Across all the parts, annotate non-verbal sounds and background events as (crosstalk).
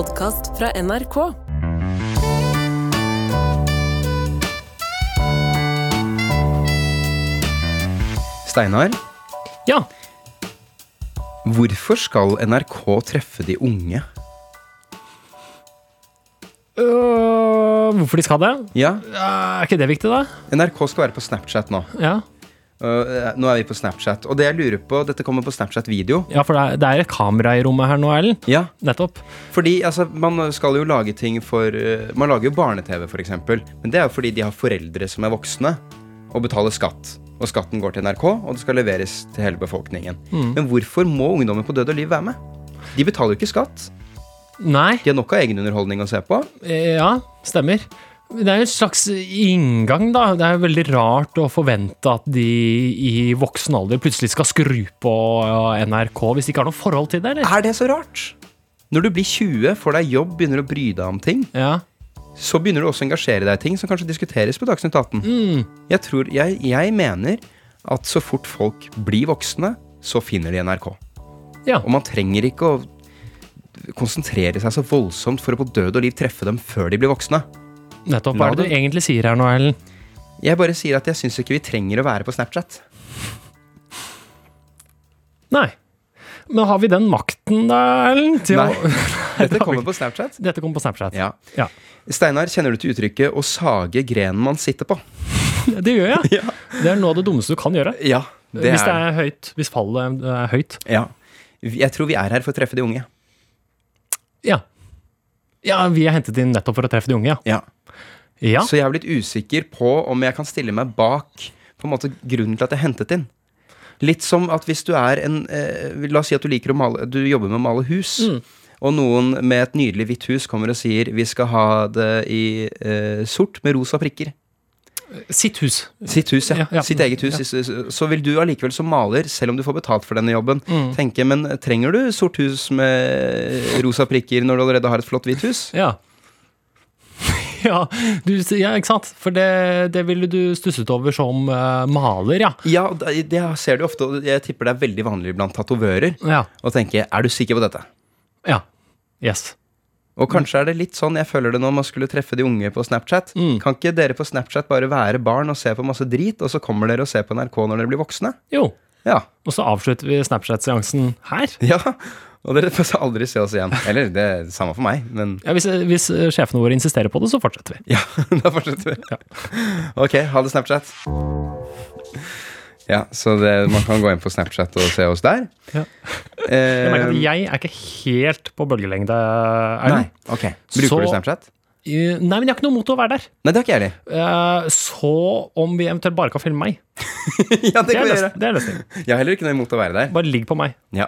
podkast fra NRK. Steinar, Ja. hvorfor skal NRK treffe de unge? Øh, hvorfor de skal det? Ja, Er ikke det viktig, da? NRK skal være på Snapchat nå. Ja, Uh, nå er vi på Snapchat. Og det jeg lurer på, dette kommer på Snapchat-video. ja for det er, det er et kamera i rommet her nå, Erlend. Ja, Nettopp. fordi altså, man skal jo lage ting for uh, Man lager jo barne-TV, f.eks. Men det er jo fordi de har foreldre som er voksne og betaler skatt. Og skatten går til NRK, og det skal leveres til hele befolkningen. Men hvorfor må ungdommer på død og liv være med? De betaler jo ikke skatt. Nei, De har nok av egenunderholdning å se på. eh, ja, stemmer. Det er jo en slags inngang, da. Det er veldig rart å forvente at de i voksen alder plutselig skal skru på NRK hvis de ikke har noe forhold til det, eller? Er det så rart? Når du blir 20, får deg jobb, begynner å bry deg om ting, Ja. så begynner du også å engasjere deg i ting som kanskje diskuteres på Dagsnytt 18. Mm. Jeg, tror, jeg, jeg mener at så fort folk blir voksne, så finner de NRK. ja. Og man trenger ikke å konsentrere seg så voldsomt for å på død og liv treffe dem før de blir voksne. Nettopp. Hva er det du egentlig sier her nå, Erlend? Jeg bare sier at jeg syns ikke vi trenger å være på Snapchat. Nei. Men har vi den makten, da, Erlend? å- Nei. Dette kommer på Snapchat. Dette kommer på Snapchat. Ja. Ja. Steinar, kjenner du til uttrykket 'å sage grenen man sitter på'? (laughs) Det gjør jeg. Det er noe av det dummeste du kan gjøre. Ja, det hvis det er høyt. Hvis fallet er høyt. Ja. Jeg tror vi er her for å treffe de unge. Ja. Ja, vi er hentet inn nettopp for å treffe de unge, ja. Ja. Ja, Så jeg er blitt usikker på om jeg kan stille meg bak på en måte grunnen til at jeg hentet inn. Litt som at hvis du er en eh, La oss si at du liker å male Du jobber med å male hus. Mm. Og noen med et nydelig hvitt hus kommer og sier vi skal ha det i eh, sort med rosa prikker. sitt hus. Sitt hus, ja. Ja, ja. Sitt eget hus. Så- Så vil du allikevel som maler, selv om du får betalt for denne jobben, Mm. tenke men trenger du sort hus med rosa prikker når du allerede har et flott hvitt hus? Ja. (laughs) Ja, du, ja, ikke sant? For det, det ville du stusset over som uh, maler, ja. Ja, det ser du ofte, og jeg tipper det er veldig vanlig blant tatovører Ja. å tenke er du sikker på dette? ja. Yes. Og kanskje er det litt sånn jeg føler det når man skulle treffe de unge på Snapchat. Kan ikke dere på Snapchat bare være barn og se på masse drit, og så kommer dere og ser på NRK når dere blir voksne? Jo. Ja. Og så avslutter vi Snapchat-seansen her. Ja. Og dere får aldri se oss igjen. Eller det er det samme for meg, men Ja, hvis, hvis sjefene våre insisterer på det, så fortsetter vi. ja, (laughs) da fortsetter vi. Ok, ha det, Snapchat. Ja, så det, man kan gå inn på Snapchat og se oss der. Ja. Jeg merker Eh, at jeg er ikke helt på bølgelengde, Erlend. ok. Bruker Så- du Snapchat? Eh, Nei, men jeg har ikke noe mot å være der. Nei, det har ikke jeg heller. Eh, Så om vi eventuelt bare kan filme meg, (laughs) ja, det det er vi gjøre. Det er løsning. Jeg har heller ikke noe imot å være der. Bare ligg på meg. Ja.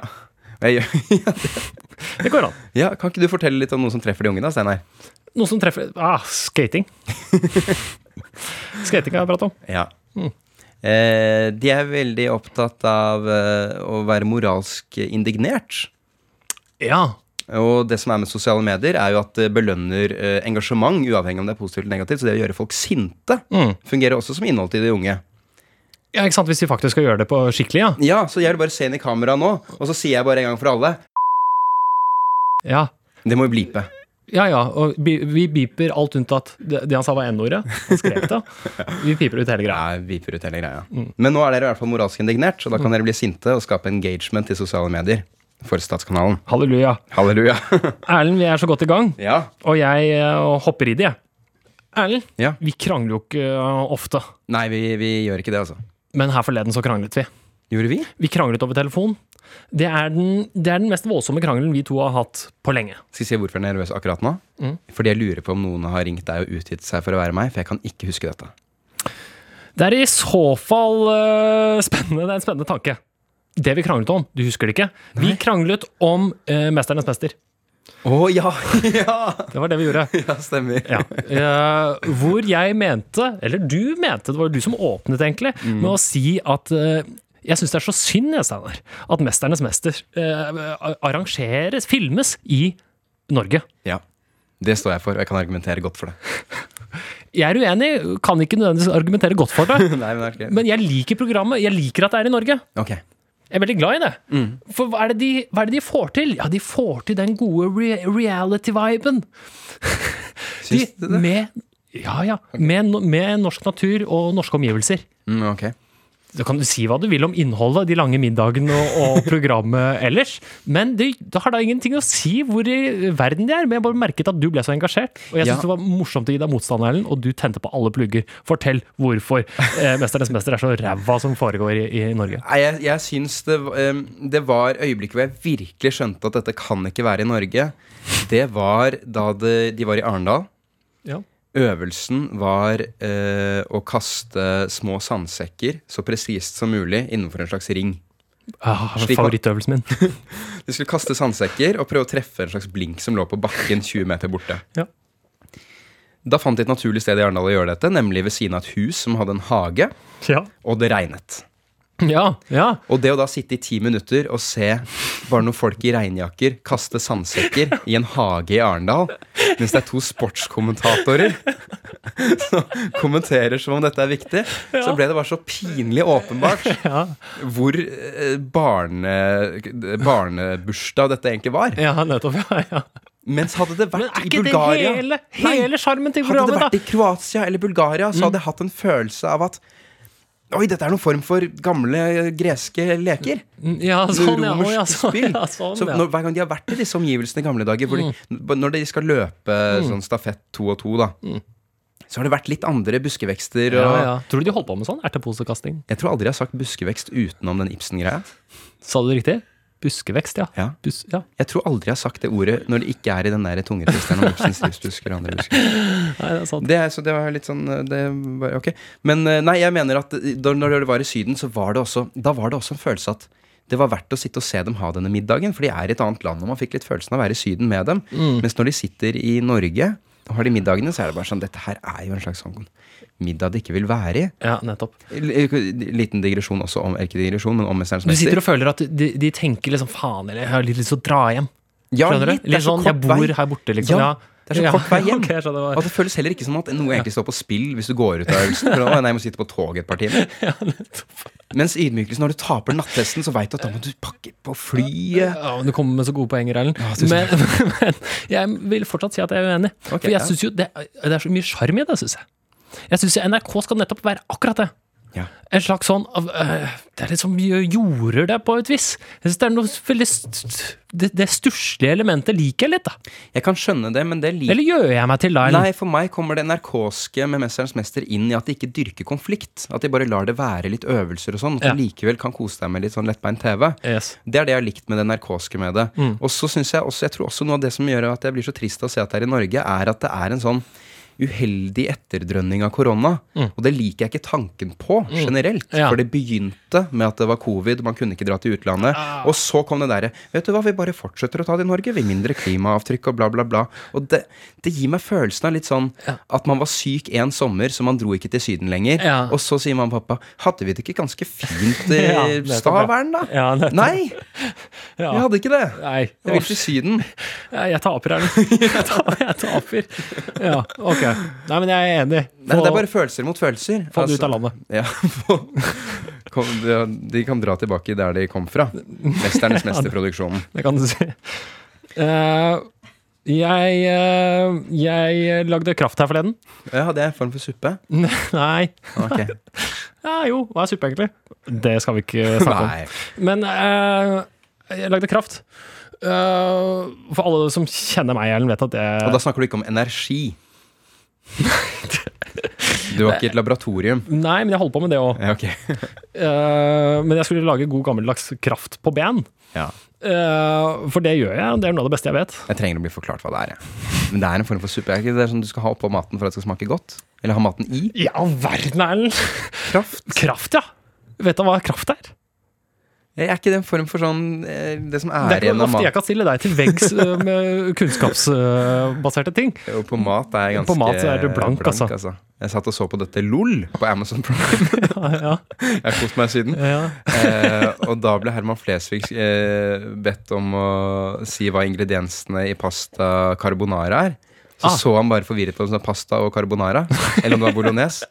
Jeg, (laughs) ja, det- Det går an. ja, kan ikke du fortelle litt om noe som treffer de unge, da, Steinar? Noe som treffer Ah, skating. (laughs) skating har jeg pratet om. Ja. Mm. Eh, de er veldig opptatt av eh, å være moralsk indignert. Ja. Og det som er med sosiale medier, er jo at det belønner eh, engasjement, uavhengig om det er positivt eller negativt. Så det å gjøre folk sinte Mm. fungerer også som innhold til de unge. Ja, ikke sant. Hvis vi faktisk skal gjøre det på skikkelig, ja. Ja, så jeg vil bare se inn i kameraet nå, og så sier jeg bare en gang for alle Ja, Det må jo blipe. ja. ja. Og vi beeper alt unntatt det, det han sa var n-ordet. Han skrev det. (laughs) Vi piper ut hele greia. Ja, viper ut hele greia. Mm. Men nå er dere i hvert fall moralsk indignert, så da kan dere bli sinte og skape engagement i sosiale medier for Statskanalen. Halleluja. Halleluja. (laughs) Erlend, vi er så godt i gang, ja. og jeg eh, hopper i det, jeg. Erlend, ja. vi krangler jo ikke eh, ofte, Nei, vi, vi gjør ikke det, altså. Men her forleden så kranglet vi. Gjorde vi? Vi kranglet over telefon. Det er, den, det er den mest voldsomme krangelen vi to har hatt på lenge. Skal jeg si hvorfor jeg er nervøs akkurat nå? Mm. Fordi jeg lurer på om noen har ringt deg og utgitt seg for å være meg, for jeg kan ikke huske dette. Det er i så fall uh, spennende. Det er en spennende tanke. Det vi kranglet om, du husker det ikke? Vi kranglet om uh, Mesternes mester. Å ja! (laughs) ja! Det var det vi gjorde. Ja, stemmer. Ja. Uh, hvor jeg mente, eller du mente, det var du som åpnet egentlig, med å si at uh, jeg syns det er så synd, jeg, Steinar, at 'Mesternes mester' uh, arrangeres, filmes, i Norge. Ja. Det står jeg for, og jeg kan argumentere godt for det. (laughs) Jeg er uenig, kan ikke nødvendigvis argumentere godt for det, (laughs) Nei, men er men jeg liker programmet. Jeg liker at det er i Norge. Ok. Jeg er veldig glad i det. For hva er det, de, hva er det de får til? Ja, de får til den gode re reality-viben. (laughs) Det? Med, ja, ja. Med, med norsk natur og norske omgivelser. Mm, ok. Så kan du si hva du vil om innholdet, de lange middagene og, og (laughs) programmet ellers, men det, det har da ingenting å si hvor i verden de er. Men jeg bare merket at du ble så engasjert, og jeg syns Ja. det var morsomt å gi deg motstand, Erlend, og du tente på alle plugger. Fortell hvorfor eh, 'Mesternes mester' er så ræva som foregår i, i Norge. Nei, jeg, jeg syns det, um, det var øyeblikket hvor jeg virkelig skjønte at dette kan ikke være i Norge. Det var da det, de var i Arendal. Ja. Øvelsen var eh, å kaste små sandsekker så presist som mulig innenfor en slags ring. Ah, Slik favorittøvelsen min. (laughs) De skulle kaste sandsekker og prøve å treffe en slags blink som lå på bakken 20 meter borte. Ja. Da fant de et naturlig sted i Arendal å gjøre dette, nemlig ved siden av et hus som hadde en hage, Ja. og det regnet. Ja, ja. Og det å da sitte i ti minutter og se bare noen folk i regnjakker kaste sandsekker i en hage i Arendal, mens det er to sportskommentatorer som kommenterer som om dette er viktig, så ble det bare så pinlig åpenbart (laughs) Ja, hvor eh, barne, barnebursdag dette egentlig var. ja nettopp. Ja, ja. Mens hadde det vært i Bulgaria hele Nei. hele til Hadde det vært da? i Kroatia eller Bulgaria, så hadde jeg hatt en følelse av at Oi, dette er noen form for gamle greske leker. Ja, sånn, ja. Romersk ja, sånn, spill. (laughs) ja, sånn, så når, hver gang de har vært i disse omgivelsene i gamle dager, de, når de skal løpe sånn stafett to og to, da, så har det vært litt andre buskevekster. Og Ja, ja. Tror du de holdt på med sånn erteposekasting? Jeg tror aldri jeg har sagt buskevekst utenom den Ibsen-greia. Sa du det riktig? Buskevekst, ja. Ja. Bus, ja. Jeg tror aldri jeg har sagt det ordet når det ikke er i den der om livsbusker og andre busker. (laughs) Nei, det er sant. Det, så det var litt sånn det var, Ok. Men eh, nei, jeg mener at da, når det var i Syden, så var det også Da var det også en følelse at det var verdt å sitte og se dem ha denne middagen, for de er i et annet land, og man fikk litt følelsen av å være i Syden med dem. Mens når de sitter i Norge og har de middagene, så er det bare sånn Dette her er jo en slags sånn middag det ikke vil være i. Ja, nettopp. L- Liten digresjon også om Ikke digresjon, men om Mesterens Du sitter og føler at de, de tenker liksom faen, eller jeg har litt lyst til å dra hjem. Ja, Skjønner litt. du? Det Litt så sånn, jeg bor vei. her borte, liksom. Ja, Ja, det er så Ja, kort vei (laughs) hjem. Okay, Og det føles heller ikke som at noe egentlig står på spill hvis du går ut av øvelsen. For da, «Å, nei, jeg må sitte på toget et par timer. (laughs) Mens ydmykelsen, når du taper nattesten, så veit du at da må du pakke på flyet. Ja, men Du kommer med så gode poenger, Erlend. Ja, men, (laughs) men jeg vil fortsatt si at jeg er uenig. Okay, For jeg ja. synes jo det, det er så mye sjarm i det, syns jeg. Jeg syns NRK skal nettopp være akkurat det. Ja. En slags sånn uh, Det er liksom jorder det, på et vis. Jeg synes Det er noe veldig Det, det stusslige elementet liker jeg litt, da. Jeg kan skjønne det, men det liker Eller gjør jeg meg til da? Nei, for meg kommer det NRK-ske med 'Mesterens mester' inn i at de ikke dyrker konflikt. At de bare lar det være litt øvelser og sånn. At Ja. du likevel kan kose deg med litt sånn lettbeint TV. Yes. Det er det jeg har likt med det NRK-ske med det. Og så synes jeg også, jeg tror også noe av det som gjør at jeg blir så trist av å se at det er i Norge, er at det er en sånn uheldig etterdrønning av korona. Og det liker jeg ikke tanken på generelt. Ja. For det begynte med at det var covid, man kunne ikke dra til utlandet. Og så kom det derre Vet du hva, vi bare fortsetter å ta det i Norge. Vi mindre klimaavtrykk og bla, bla, bla. Og det, det gir meg følelsen av litt sånn at man var syk en sommer, så man dro ikke til Syden lenger. Ja. Og så sier mamma og pappa Hadde vi det ikke ganske fint i (laughs) Ja. Stavern, da? Ja. Nei! Ja. Vi hadde ikke det. Nei. Jeg vil til Syden. Jeg taper, her (laughs) Jeg taper. Jeg taper. Ja, ok. Nei, men jeg er enig. Nei, det er bare følelser mot følelser. Få det ut Altså, av landet. (laughs) Ja, få- kom, de, de kan dra tilbake der de kom fra. Mesternes (laughs) mesterproduksjon. Det kan du si. Eh, jeg, eh, jeg lagde kraft her forleden. Ja, det er en form for suppe? (laughs) Nei. Ok. Ja, jo, hva er suppe, egentlig? Det skal vi ikke snakke om. Nei. Men eh, jeg lagde kraft. Eh, for alle som kjenner meg, Erlend, vet at det Og da snakker du ikke om energi. (laughs) Du var ikke i et laboratorium. Nei, men jeg holder på med det òg. Ja, ok. (laughs) men jeg skulle lage god gammeldags kraft på ben. Ja. Uh, for det gjør jeg. Det er noe av det beste jeg vet. Jeg trenger å bli forklart hva det er. Jeg. Men det er en form for suppe. Er det sånn du skal ha oppå maten for at det skal smake godt? Eller ha maten i? Ja, verden verden, Erlend! Kraft. Kraft, ja. Vet du hva kraft er? Er ikke det en form for sånn eh, Det som Det er er igjen ikke av ofte jeg kan stille deg til veggs eh, med (laughs) kunnskapsbaserte ting. Jo, på mat er jeg ganske På mat er du blank, altså. Jeg satt og så på dette LOL på Amazon Prime. (laughs) Ja, ja, Jeg har kost meg siden. ja. Eh, og da ble Herman Flesvig eh, bedt om å si hva ingrediensene i pasta carbonara er. Så Ah. så han bare forvirret på om det var pasta og carbonara. Eller om det var bolognese.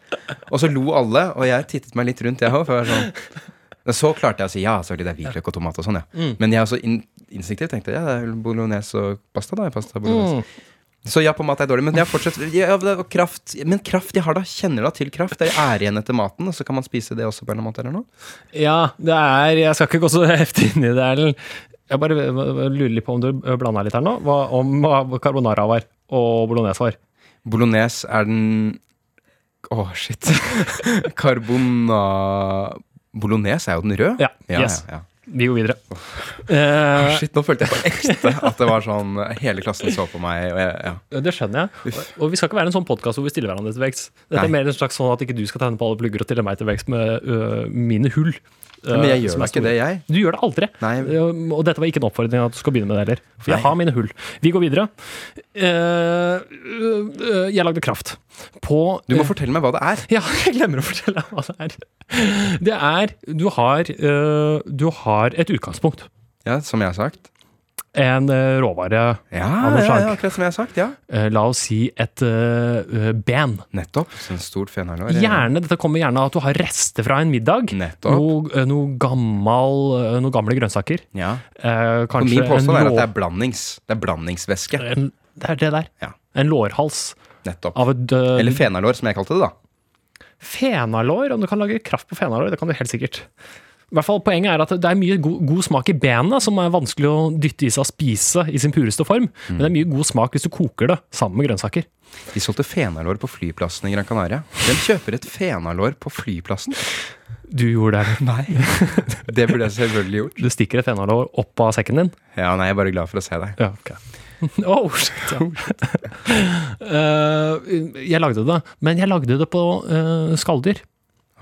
Og så lo alle, og jeg tittet meg litt rundt, jeg òg. For jeg var sånn Men så klarte jeg å si ja, selvfølgelig det er hvitløk og tomat og sånn, ja. Mm. Men jeg også in instinktivt tenkte ja, det er bolognese og pasta, da. Pasta, bolognese. Mm. Så ja, på mat er dårlig, men jeg fortsatt ja, kraft Men kraft, jeg har da, kjenner da til kraft. Det er igjen etter maten, og så kan man spise det også på en eller annen måte, eller noe? Ja, det er Jeg skal ikke gå så (laughs) heftig inn i det, Erlend. Jeg bare lurer litt på om du blanda litt her nå. Hva, om carbonara var, og bolognese var. Bolognese er den Å, shit. (laughs) Carbona... Bolognese er jo den røde. Ja, yes. ja, ja. Vi går videre. Eh, Shit, nå følte jeg på ekte at det var sånn Hele klassen så på meg, jeg, ja. det skjønner jeg. Og, vi skal ikke være en sånn podkast hvor vi stiller hverandre til vekst. Dette Nei. er mer en slags sånn at ikke du skal tegne på alle plugger og stille meg til vekst med uh, mine hull. Men jeg gjør da ikke det, jeg. Du gjør det aldri. Nei. Øh, Og dette var ikke en oppfordring at du skal begynne med det heller. For jeg Nei. har mine hull. Vi går videre. Eh, øh, jeg lagde kraft på Du må fortelle meg hva det er. (laughs) Ja, jeg glemmer å fortelle deg hva det er. Det er Du har, du har et utgangspunkt. Ja, Som jeg har sagt. En øh, råvare, Ja, Av noe ja, slag. ja akkurat som jeg har sagt. ja øh, la oss si et øh, ben. Nettopp. Sånn stort fenalår. Gjerne, Dette kommer gjerne av at du har rester fra en middag. Nettopp. Noe, noe, gammal, noen gamle grønnsaker. Ja. Eh, kanskje min påstand er at det er blandings. Det er blandingsvæske. en Det er det der. Ja. En lårhals Nettopp. av et uh, Eller fenalår, som jeg kalte det, da. Fenalår, om du kan lage kraft på fenalår, det kan du helt sikkert. I hvert fall Poenget er at det er mye god, god smak i benet, som er vanskelig å dytte i seg og spise i sin pureste form. Men det er mye god smak hvis du koker det sammen med grønnsaker. De solgte fenalår på flyplassen i Gran Canaria. Hvem kjøper et fenalår på flyplassen? Du gjorde det. (laughs) Nei. (laughs) Det burde jeg selvfølgelig gjort. Du stikker et fenalår opp av sekken din. Ja, nei, jeg er bare glad for å se deg. Ja, ok. (laughs) Oh, shit, ja. uh, jeg lagde det, men jeg lagde det på uh, skalldyr.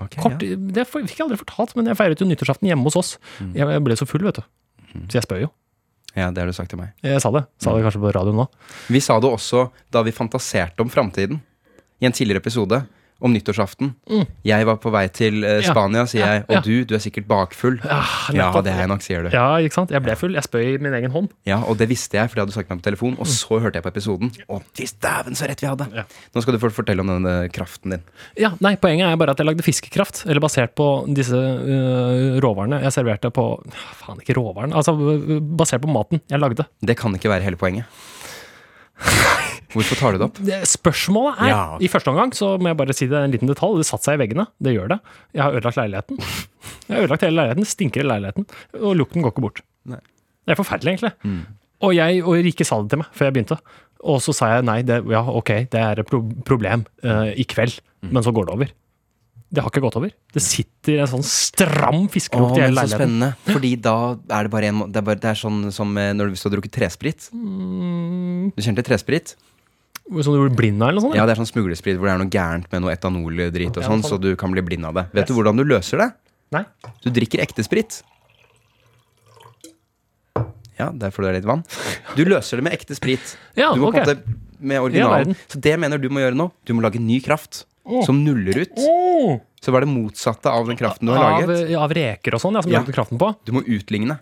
Ok, Kort, ja. Det fikk jeg aldri fortalt, men jeg feiret jo nyttårsaften hjemme hos oss. Jeg ble så full, vet du. Så jeg spør jo. ja, det har du sagt til meg. Jeg sa det. Sa det kanskje på radioen nå. Vi sa det også da vi fantaserte om framtiden. I en tidligere episode om nyttårsaften. Jeg var på vei til eh, Mm. Spania, sier jeg, og du, du er sikkert bakfull. Ja, Ja, det er jeg nok, sier du. Ja, ikke sant? Jeg ble full. Jeg spøy i min egen hånd. Ja, og det visste jeg, for det hadde du sagt meg på telefon. Og så hørte jeg på episoden. Å, fy dæven, så rett vi hadde! Nå skal du få fortelle om denne kraften din. Ja, nei, Poenget er bare at jeg lagde fiskekraft, eller basert på disse uh, råvarene jeg serverte på Faen, ikke råvaren. Altså basert på maten jeg lagde. Det kan ikke være hele poenget. (laughs) Hvorfor tar du det opp? Spørsmålet er Ja. I første omgang så må jeg bare si det en liten detalj. Det satte seg i veggene. Det gjør det. Jeg har ødelagt leiligheten. Jeg har ødelagt hele leiligheten. Stinker i leiligheten. Og lukten går ikke bort. Nei. Det er forferdelig, egentlig. Og jeg og Rike sa det til meg før jeg begynte. Og så sa jeg nei, det, ja, ok, det er et pro problem uh, i kveld, men så går det over. Det har ikke gått over. Det sitter en sånn stram fiskelukt i men hele så spennende. Fordi da er det bare en måte Det er, bare, det er sånn som eh, når du har drukket tresprit. Mm. Du kjenner til tresprit? Sånn du blir blind av, eller noe sånt? Ja, det er sånn smuglesprit hvor det er noe gærent med noe etanoldrit og sånn, sånn. så du kan bli blind av det. Vet du hvordan du løser det? Nei? Du drikker ekte sprit. Ja, der får du litt vann. Du løser det med ekte sprit. (laughs) Ja, Du må okay. på en måte med originalen. Så det mener du må gjøre nå. Du må lage ny kraft som nuller ut. Oh. Så var det motsatte av den kraften du har Av, laget. av reker og sånn, ja, som Ja. lagde kraften på. Du må utligne.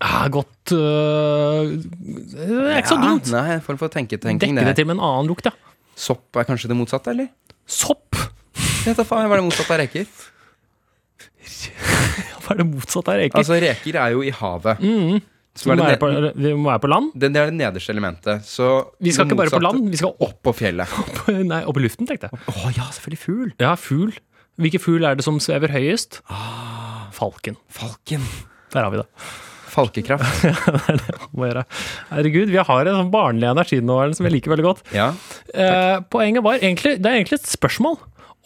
Ah, godt øh, Det er ikke så dumt. Nei, en form for tenketenking. Dekke det til med en annen lukt, ja. Sopp er kanskje det motsatte, eller? Sopp! Vet da faen, hva er det motsatte av reker? (laughs) Hva er det motsatte av reker? Altså, reker er jo i havet. Mm. Så vi, må være på, vi må være på land. det, det er det nederste elementet. Så Vi skal ikke bare på land, vi skal opp, Opp på fjellet. (laughs) nei, opp i luften, tenkte jeg. Å ja, selvfølgelig fugl. Ja, fugl. Hvilken fugl er det som svever høyest? Ah. Falken. Falken. Der har vi det. Falkekraft. (laughs) Gjøre. Herregud, vi har en sånn barnlig energi nå som jeg liker veldig godt. Ja. Eh, poenget var egentlig Det er egentlig et spørsmål.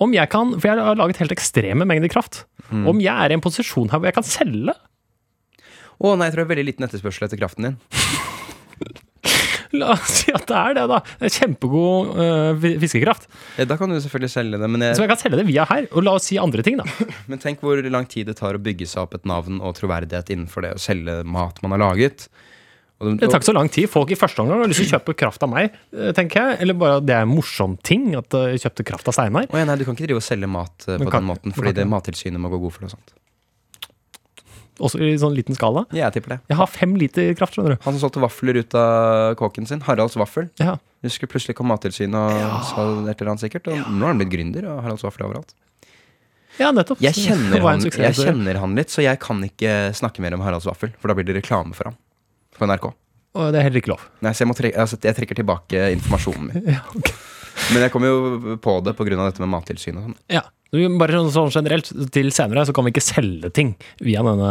Om jeg kan, For jeg har laget helt ekstreme mengder kraft. Mm. Om jeg er i en posisjon her hvor jeg kan selge Å nei, jeg tror det er veldig liten etterspørsel etter kraften din. (laughs) (laughs) La oss si at det er det, da. Kjempegod øh, fiskekraft. Eh, Da kan du selvfølgelig selge det, men, Så jeg, jeg kan selge det via her. Og la oss si andre ting, da. (laughs) men tenk hvor lang tid det tar å bygge seg opp et navn og troverdighet innenfor det å selge mat man har laget. Og, Det tar ikke så lang tid. Folk i første omgang har lyst til å kjøpe kraft av meg, øh, tenker jeg. Eller bare at det er en morsom ting at øh, jeg kjøpte kraft av Steinar. Å ja, nei, du kan ikke drive og selge mat eh, på kan- den måten, fordi det. Mattilsynet må gå god for det og sånt. Også i sånn liten skala. Jeg tipper det. Jeg har fem liter kraft, skjønner du. Han som solgte vafler ut av kåken sin, Haralds Vaffel. Ja. Husker plutselig kom Mattilsynet og sa et eller annet sikkert, og nå har han blitt gründer og Haralds Vaffel overalt. Ja, nettopp. Jeg kjenner, han, jeg kjenner han litt, så jeg kan ikke snakke mer om Haralds vaffel. For da blir det reklame for ham på NRK. Og det er heller ikke lov. Nei, så jeg, må tre altså, jeg trekker tilbake informasjonen min. (laughs) Ja, okay. Men jeg kom jo på det pga. dette med Mattilsynet sånn. ja. Bare sånn, sånn generelt, til senere så kan vi ikke selge ting via denne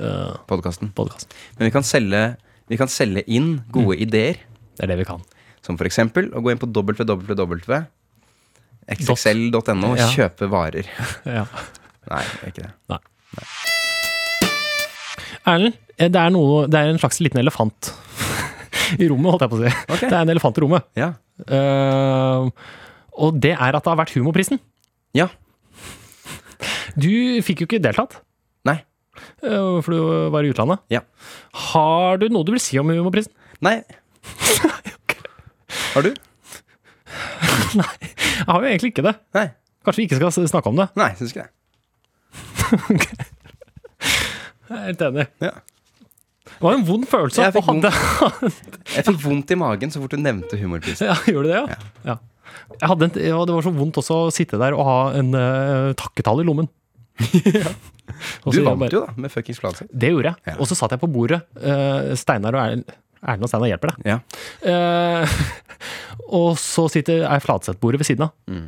uh, Podkasten. podkasten. Men vi kan, selge, vi kan selge inn gode ideer. Det er det vi kan. Som for eksempel å gå inn på www.xxl.no og Ja. kjøpe varer. (laughs) Ja. Nei, det er ikke det. Erlend, eh, det er, noe, det er en slags liten elefant (laughs) i rommet, holdt jeg på å si. Okay. Det er en elefant i rommet. Ja. Uh, og det er at det har vært humorprisen. ja. Du fikk jo ikke deltatt, Nei. eh, for du var i utlandet. Ja. Har du noe du vil si om humorprisen? Nei. (laughs) Har du? (laughs) Nei. Jeg har jo egentlig ikke det. Nei. Kanskje vi ikke skal snakke om det. Nei, syns ikke det. (laughs) Jeg er helt enig. Ja. Det var en vond følelse. Jeg fikk vondt. Jeg fikk vondt i magen så fort du nevnte humorprisen. Ja, gjorde det, ja? ja. Hadde en, ja, det var så vondt også å sitte der og ha en uh, takketall i lommen. (laughs) Du vant bare- jo, da, med fuckings Fladseth. Det gjorde jeg. Ja. Og så satt jeg på bordet. Uh, Steinar og Erlend Erlend og Steinar hjelper deg. Ja. Eh, (laughs) og så sitter er Fladseth-bordet ved siden av. Mm.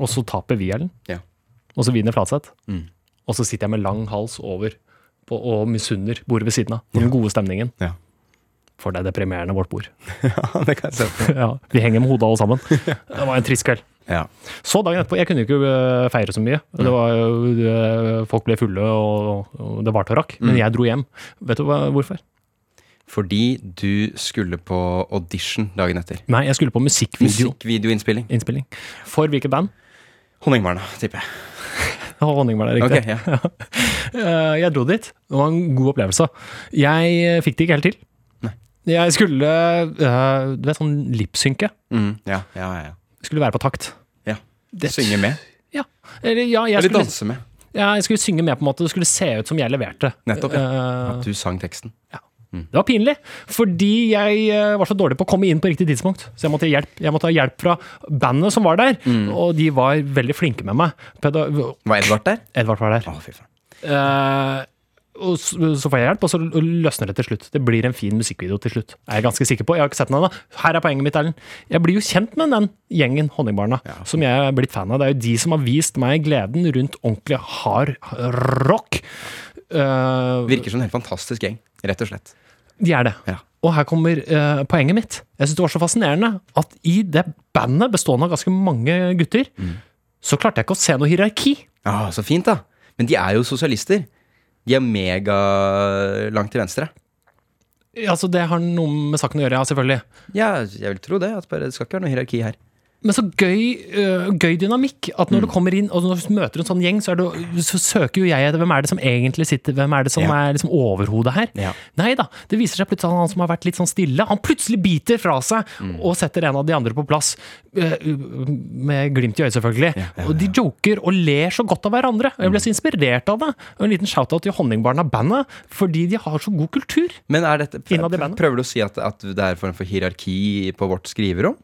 Og så taper vi, Erlend. Ja. Og så vinner Fladseth. Mm. Og så sitter jeg med lang hals over på, og misunner bordet ved siden av. Den gode stemningen. Ja. For det er deprimerende, vårt bord. (laughs) ja, det kan jeg se ja, vi henger med hodet alle sammen. (laughs) Det var en trist kveld. Ja. Så dagen etterpå Jeg kunne jo ikke øh, feire så mye. Det var, øh, folk ble fulle, og, det varte og rakk. Mm. Men jeg dro hjem. Vet du hvorfor? Fordi du skulle på audition dagen etter. Nei, jeg skulle på musikkvideoinnspilling. Innspilling. For hvilket band? Honningbarna, tipper jeg. Honning var det Ok, riktig. ja. (laughs) Eh, jeg dro dit. Det var en god opplevelse. Jeg eh, fikk det ikke helt til. Jeg skulle øh, Du vet, sånn lipsynke. Mm, ja, ja, ja, ja. Skulle være på takt. Ja. Det- Synge med. Ja. Eller, ja, jeg Eller skulle, danse med. ja, jeg skulle synge med på en måte. Det skulle se ut som jeg leverte. Nettopp, ja. Eh, At du sang teksten. Det var pinlig, fordi jeg eh, var så dårlig på å komme inn på riktig tidspunkt. Så jeg måtte, hjelp, jeg måtte ha hjelp fra bandet som var der, Mm. og de var veldig flinke med meg. Peda Var Edvard der? Edvard var der. Å, fy faen. Eh, og så, får jeg hjelp, og så løsner det til slutt. Det blir en fin musikkvideo til slutt. Er jeg ganske sikker på. Jeg har ikke sett den ennå. Her er poenget mitt, Erlend. Jeg blir jo kjent med den gjengen Honningbarna, Ja. som jeg er blitt fan av. Det er jo de som har vist meg gleden rundt ordentlig hard rock. Uh, Virker som en helt fantastisk gjeng, rett og slett. De er det. Ja. Og her kommer uh, poenget mitt. Jeg synes det var så fascinerende at i det bandet bestående av ganske mange gutter, Mm. så klarte jeg ikke å se noe hierarki. Ah, så fint, da. Men de er jo sosialister. De er megalangt til venstre. Ja, så det har noe med saken å gjøre, ja, selvfølgelig. Ja, jeg vil tro det. At bare, det skal ikke være noe hierarki her. Men så gøy, øh, gøy dynamikk. At Mm. når du kommer inn og når du møter en sånn gjeng, så, er det, så søker jo jeg etter hvem er det som egentlig sitter, hvem er det som Ja. er liksom overhodet her. Ja. Nei da, det viser seg plutselig at han som har vært litt sånn stille, han plutselig biter fra seg Mm. og setter en av de andre på plass. øh, med glimt i øyet, selvfølgelig. Ja, ja, Og de joker og ler så godt av hverandre. Og jeg ble så inspirert av det. Og en liten shout-out til Honningbarna-bandet, fordi de har så god kultur. Men er dette, Innad i bandet? prøver du å si at, at det er en form for hierarki på vårt skriverom?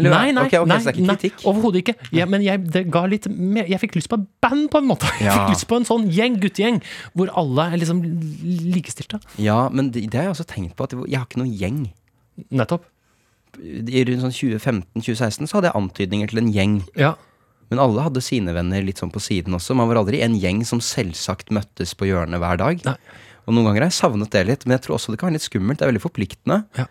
Nei, nei, okay, okay, nei, så det er ikke kritikk? overhodet ikke. Ja, men jeg, det ga litt mer, jeg fikk lyst på et band, på en måte. (laughs) Jeg Ja. fikk lyst på en sånn gjeng, guttegjeng, hvor alle er liksom likestilte. Ja, men det, det har jeg også tenkt på. At jeg har ikke noen gjeng. Nettopp. I rundt sånn 2015-2016 så hadde jeg antydninger til en gjeng. Ja. Men alle hadde sine venner litt sånn på siden også. Man var aldri en gjeng som selvsagt møttes på hjørnet hver dag. Nei. Og noen ganger har jeg savnet det litt, men jeg tror også det kan være litt skummelt. Det er veldig forpliktende. Ja.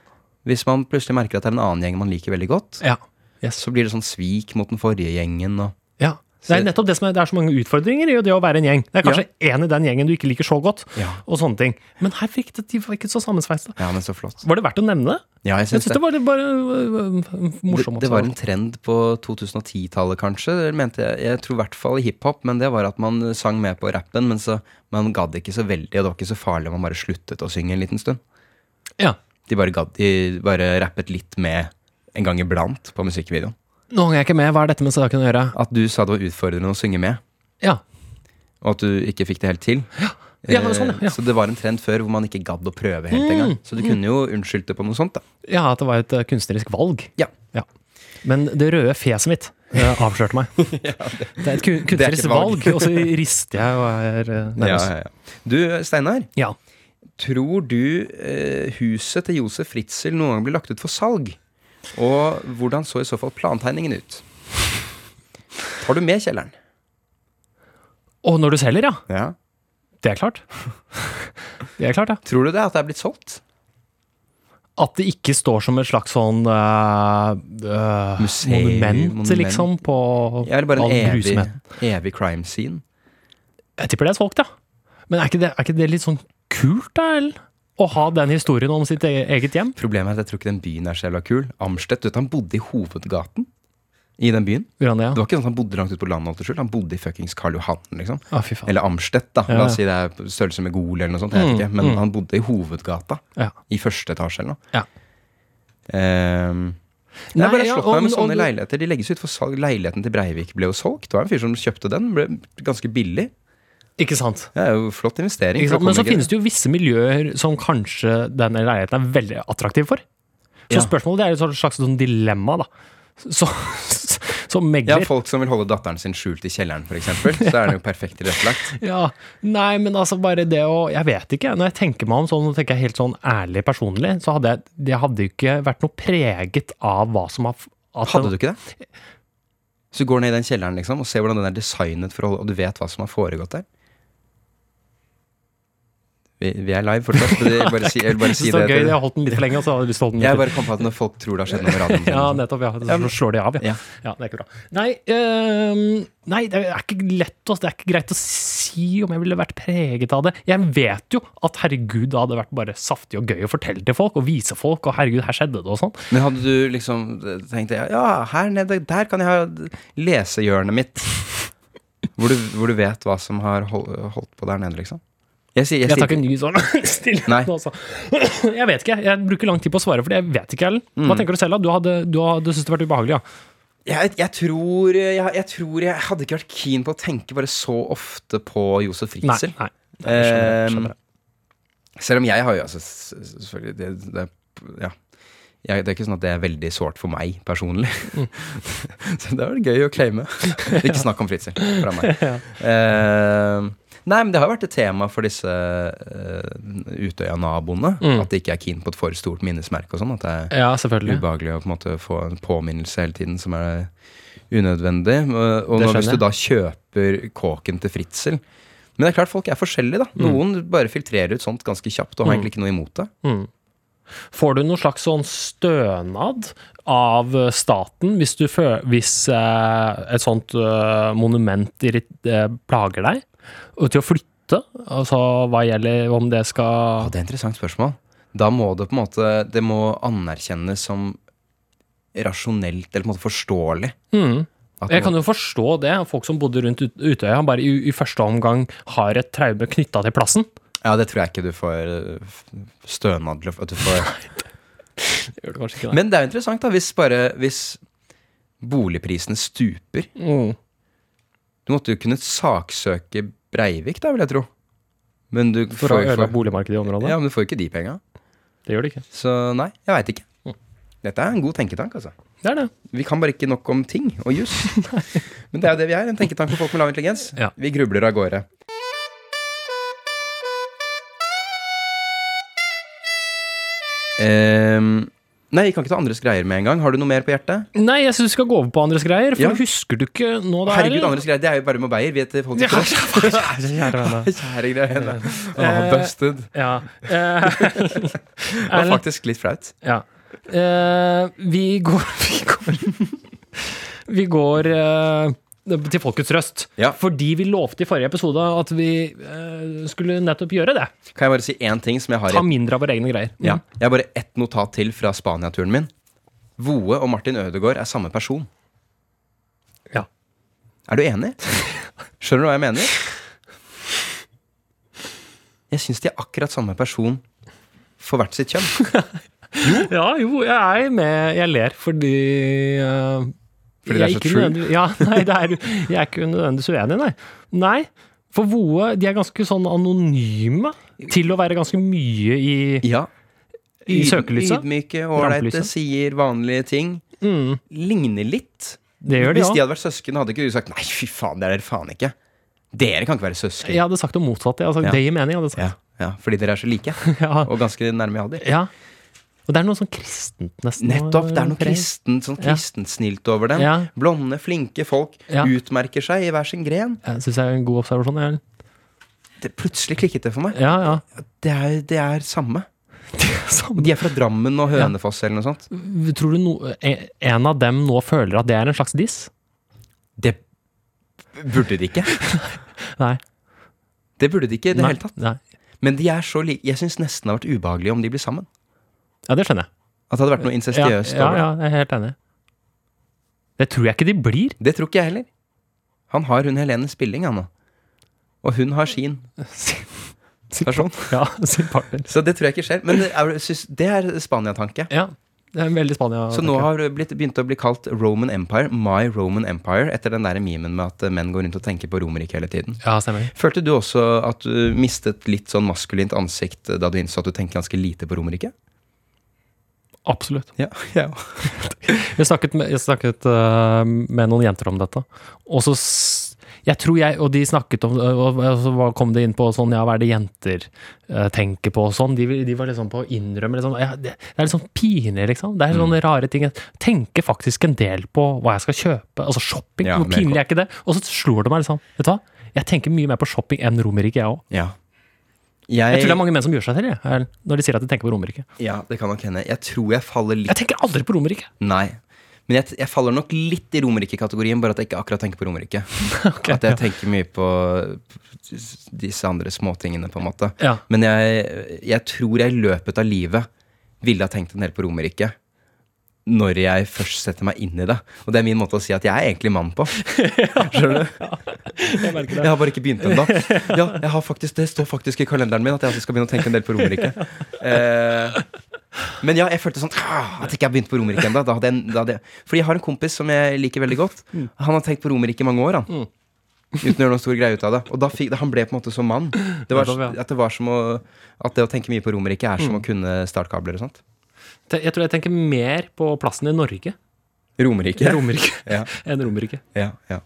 Hvis man plutselig merker at det er en annen gjeng man liker veldig godt, Ja. Yes. så blir det sånn svik mot den forrige gjengen og ja. Det er nettopp det som er, det er så mange utfordringer i det å være en gjeng. Det er kanskje en i den gjengen du ikke liker så godt, Ja. og sånne ting. Men her fikk det, de var ikke så sammensveisa. Ja, men så flott. Var det verdt å nevne det? Ja, jeg syns det. det var litt bare øh, øh, morsomt. Det, det var en trend på 2010-tallet, kanskje. Mente jeg, jeg tror i hvert fall i hiphop, men det var at man sang med på rappen, men så man gadd ikke så veldig, og det var ikke så farlig om man bare sluttet å synge en liten stund. Ja. De bare gadd, de bare rappet litt med en gang iblant på musikkvideoen. Nå hang jeg ikke med. Hva er dette med saken å gjøre? At du sa det var utfordrende å synge med, Ja. og at du ikke fikk det helt til. Ja, det sånn, ja. Eh, Så det var en trend før hvor man ikke gadd å prøve helt engang. Så du kunne jo unnskyldt det på noe sånt, da. ja, at det var et øh, kunstnerisk valg. Ja. Ja. Men det røde fjeset mitt eh, avslørte meg. (laughs) Det er et kun- er kunstnerisk valg. valg, og så rister jeg og er eh, Ja, nervøs. ja, ja. Du, Steinar. Ja. Tror du eh, huset til Josef Fritzel noen gang blir lagt ut for salg? Og hvordan så i så fall plantegningen ut? Tar du med kjelleren? Og når du selger, ja. Ja. Det er klart. (laughs) Det er klart, ja. Tror du det at det er blitt solgt? At det ikke står som et slags sånn uh, Museum, monument, monument. liksom, på Ja, eller bare en evig, evig crime scene? Jeg tipper det er solgt, ja. Men er ikke, det, er ikke det litt sånn kult, da? Eller? Å ha den historien om sitt e- eget hjem? Problemet er at jeg tror ikke den byen er så jævla kul. Amstedt, du vet han bodde i hovedgaten i den byen. Gjorde ja. det, var ikke sånn at han bodde langt ute på landet, han bodde i fuckings Karl Johan, liksom. Ah. Eller Amstedt, da. Ja. La oss si det er størrelse med Gol eller noe sånt. Mm, ikke. Men mm. han bodde i hovedgata. Ja. I første etasje eller noe. Ja. Ehm, Nei, bare ja, slått og- meg med og- sånne leiligheter. De legges ut for salg. Leiligheten til Breivik ble jo solgt. Det var en fyr som kjøpte den. Ble ganske billig. Ikke sant? Det er jo flott investering. Men så finnes det jo visse miljøer som kanskje denne leiligheten er veldig attraktiv for. Så Ja. spørsmålet det er et slags sånn dilemma, da. Så, som Ja, megler. folk som vil holde datteren sin skjult i kjelleren, f.eks. Så er det jo perfekt tilrettelagt. (laughs) Ja, nei, men altså bare det å Jeg vet ikke. Når jeg tenker meg om sånn, nå tenker jeg helt sånn ærlig personlig, så hadde jeg Det hadde jo ikke vært noe preget av hva som har Hadde du ikke det? Så du går ned i den kjelleren liksom, og ser hvordan den er designet for å holde Og du vet hva som har foregått der? Vi, vi er live fortsatt. Jeg vil bare si, jeg vil bare (laughs) si det. gøy, jeg har holdt den litt for lenge, så hadde jeg lyst til å holde den Jeg litt bare kom på at når folk tror det har skjedd noe med radioen Ja, nettopp. Ja, så slår de av, ja. Ja. det er ikke bra. Nei, øhm, nei, det er ikke lett å Det er ikke greit å si om jeg ville vært preget av det. Jeg vet jo at herregud, det hadde vært bare saftig og gøy å fortelle til folk og vise folk, og herregud, her skjedde det og sånn. Men hadde du liksom tenkt Ja, her nede, der kan jeg ha lesehjørnet mitt. Hvor du, hvor du vet hva som har holdt på der nede, liksom. Jeg sier, jeg Jeg tar ikke en ny sånn. Jeg vet ikke. Jeg bruker lang tid på å svare, for jeg vet ikke, Ellen. Mm. Hva tenker du selv, da? Du hadde, du hadde syntes det vært ubehagelig, ja? jeg, jeg, tror, jeg, tror jeg hadde ikke vært keen på å tenke bare så ofte på Josef. Fritzel. nei. nei skjønner, jeg Ehm, skjønner. Selv om jeg har jo altså Selvfølgelig det, det, Ja. Jeg, det er ikke sånn at det er veldig sårt for meg personlig. Mm. (laughs) Så det var gøy å claime. (laughs) ikke snakk om Fritzel fra meg. (laughs) Ehm, nei, men det har vært et tema for disse uh, Utøya-naboene. Mm. At de ikke er keen på et for stort minnesmerke og sånn. At det er Ja, ubehagelig å på en måte få en påminnelse hele tiden som er unødvendig. Og, nå, hvis du da kjøper kåken til Fritzel Men det er klart folk er forskjellige, da. Noen bare filtrerer ut sånt ganske kjapt og har Mm. egentlig ikke noe imot det. Mm. Får du noen slags sånn stønad av staten hvis, hvis eh, et sånt eh, monument eh, plager deg? Og til å flytte? Altså hva gjelder om det Ja, skal det er et interessant spørsmål. Da må det på en måte Det må anerkjennes som rasjonelt eller på en måte forståelig. mm. Jeg kan jo forstå det. Folk som bodde rundt Ut- Utøya, bare i, i første omgang har et traume knytta til plassen. Ja, det tror jeg ikke du får øh, stønad til at du får (laughs) det. Men det er jo interessant, da, hvis bare Hvis boligprisene stuper Mm. Du måtte jo kunne saksøke Breivik, da, vil jeg tro. Men du For å får, ødelegge boligmarkedet i området? ja, men du får jo ikke de penga. Det gjør det ikke. Så nei, jeg veit ikke. Mm. Dette er en god tenketank, altså. Det er det. Vi kan bare ikke nok om ting og juss. (laughs) Men det er jo det vi er. En tenketank for folk med lav intelligens. Ja. Vi grubler av gårde. Ehm, nei, vi kan ikke ta andres greier med en gang. Har du noe mer på hjertet? Nei, jeg syns vi skal gå over på andres greier, for Ja. husker du ikke nå det er Herregud, andres greier. Det er jo bare med Beyer. Vet folk Ja, ikke det? (laughs) Kjære vene. (laughs) Kjære greiene. Eh, busted. Ja. Eh, Det var (laughs) faktisk litt flaut. ja. Eh, vi går Vi går, vi går eh, til folkets røst. Ja. Fordi vi lovte i forrige episode at vi eh, skulle nettopp gjøre det. Kan jeg bare si én ting som jeg har Ta mindre av våre egne greier. Ja. Jeg har bare ett notat til fra Spania-turen min. Voe og Martin Ødegaard er samme person. Ja. Er du enig? Skjønner du hva jeg mener? Jeg syns de er akkurat samme person for hvert sitt kjønn. (laughs) Ja, jo, jeg er med. Jeg ler fordi eh, Fordi det er så true? Ja, nei, det er, jeg er ikke nødvendigvis uenig, nei. Nei, for Voe de er ganske sånn anonyme til å være ganske mye i Ja. I søkelyset? Ydmyke, ålreite, sier vanlige ting. mm, Ligner litt Det gjør de Hvis de hadde vært søsken, hadde ikke du sagt nei, fy faen, det er dere faen ikke. Dere kan ikke være søsken. Jeg hadde sagt det motsatte. Jeg hadde sagt, Ja. Det gir mening. Ja, ja, fordi dere er så like, (laughs) Ja. og ganske nærme i alder. ja. Og det er noe sånn kristent, nesten. Nettopp. Det er noe kristent, sånn Ja. kristent snilt over dem. Ja. Blonde, flinke folk Ja. utmerker seg i hver sin gren. Jeg syns jeg er en god observasjon. Jeg. Det, plutselig klikket det for meg. Ja, ja. Det er, det er samme. (laughs) Samme. De er fra Drammen og Hønefoss eller noe sånt. Tror du no, en- en av dem nå føler at det er en slags diss? Det burde de ikke. (laughs) Nei. Det burde de ikke i det hele tatt. Nei. Men de er så like Jeg syns nesten det har vært ubehagelig om de blir sammen. Ja, det skjønner jeg. At det hadde vært noe Ja, incestiøst ja, over det. ja, jeg er helt enig. Det tror jeg ikke de blir. Det tror ikke jeg heller. Han har hun Helene Spilling, han nå. Og hun har sin (laughs) Sin, person. ja, sin partner. Så det tror jeg ikke skjer. Men det er, det er Spania-tanke. Ja, det er en veldig Spania -tanke. Så nå har det begynt å bli kalt Roman Empire, My Roman Empire, etter den der memen med at menn går rundt og tenker på Romerriket hele tiden. Ja, stemmer. Følte du også at du mistet litt sånn maskulint ansikt da du innså at du tenker ganske lite på Romerike? Absolutt. Ja, (laughs) ja. Jeg snakket, med, jeg snakket uh, med noen jenter om dette, og så jeg tror jeg, og de snakket om Og så kom det inn på sånn, ja, hva er det jenter uh, tenker på og sånn. De, de var liksom på å innrømme liksom, ja, det, det er litt sånn pinlig, liksom. Det er Mm. sånne rare ting. Jeg tenker faktisk en del på hva jeg skal kjøpe. Altså shopping. Hvor pinlig er ikke det? Og så slår det meg liksom, vet du hva? Jeg tenker mye mer på shopping enn Romerike, jeg òg. Ja. Jeg tror det er mange menn som gjør seg til, det, når de sier at de tenker på Romerike. Ja, det kan nok hende. Jeg tror jeg faller litt Jeg tenker aldri på Romerike. Nei. Men jeg, jeg faller nok litt i Romerike-kategorien, bare at jeg ikke akkurat tenker på Romerike. (laughs) at jeg tenker mye på disse andre småtingene, på en måte. Ja. Men jeg, jeg tror jeg i løpet av livet ville ha tenkt en del på Romerike. Når jeg først setter meg inn i det. Og det er min måte å si at jeg er egentlig mann på. (laughs) Skjønner du? Jeg Jeg har bare ikke begynt ennå. (laughs) Ja, faktisk, det står faktisk i kalenderen min at jeg også skal begynne å tenke en del på Romerike. Eh, men ja, jeg følte sånn ah, at jeg ikke har begynt på Romerike ennå. Fordi jeg har en kompis som jeg liker veldig godt. Han har tenkt på Romerike i mange år, han. Uten å gjøre noen stor greie ut av det. Og da fikk, han ble på en måte som mann. Det var, at det var som å At det å tenke mye på Romerike er som å kunne startkabler og sånt. Jeg tror jeg tenker mer på plassen i Norge Romerike. Romerike (laughs) Ja, (laughs) enn Romerike. ja, ja.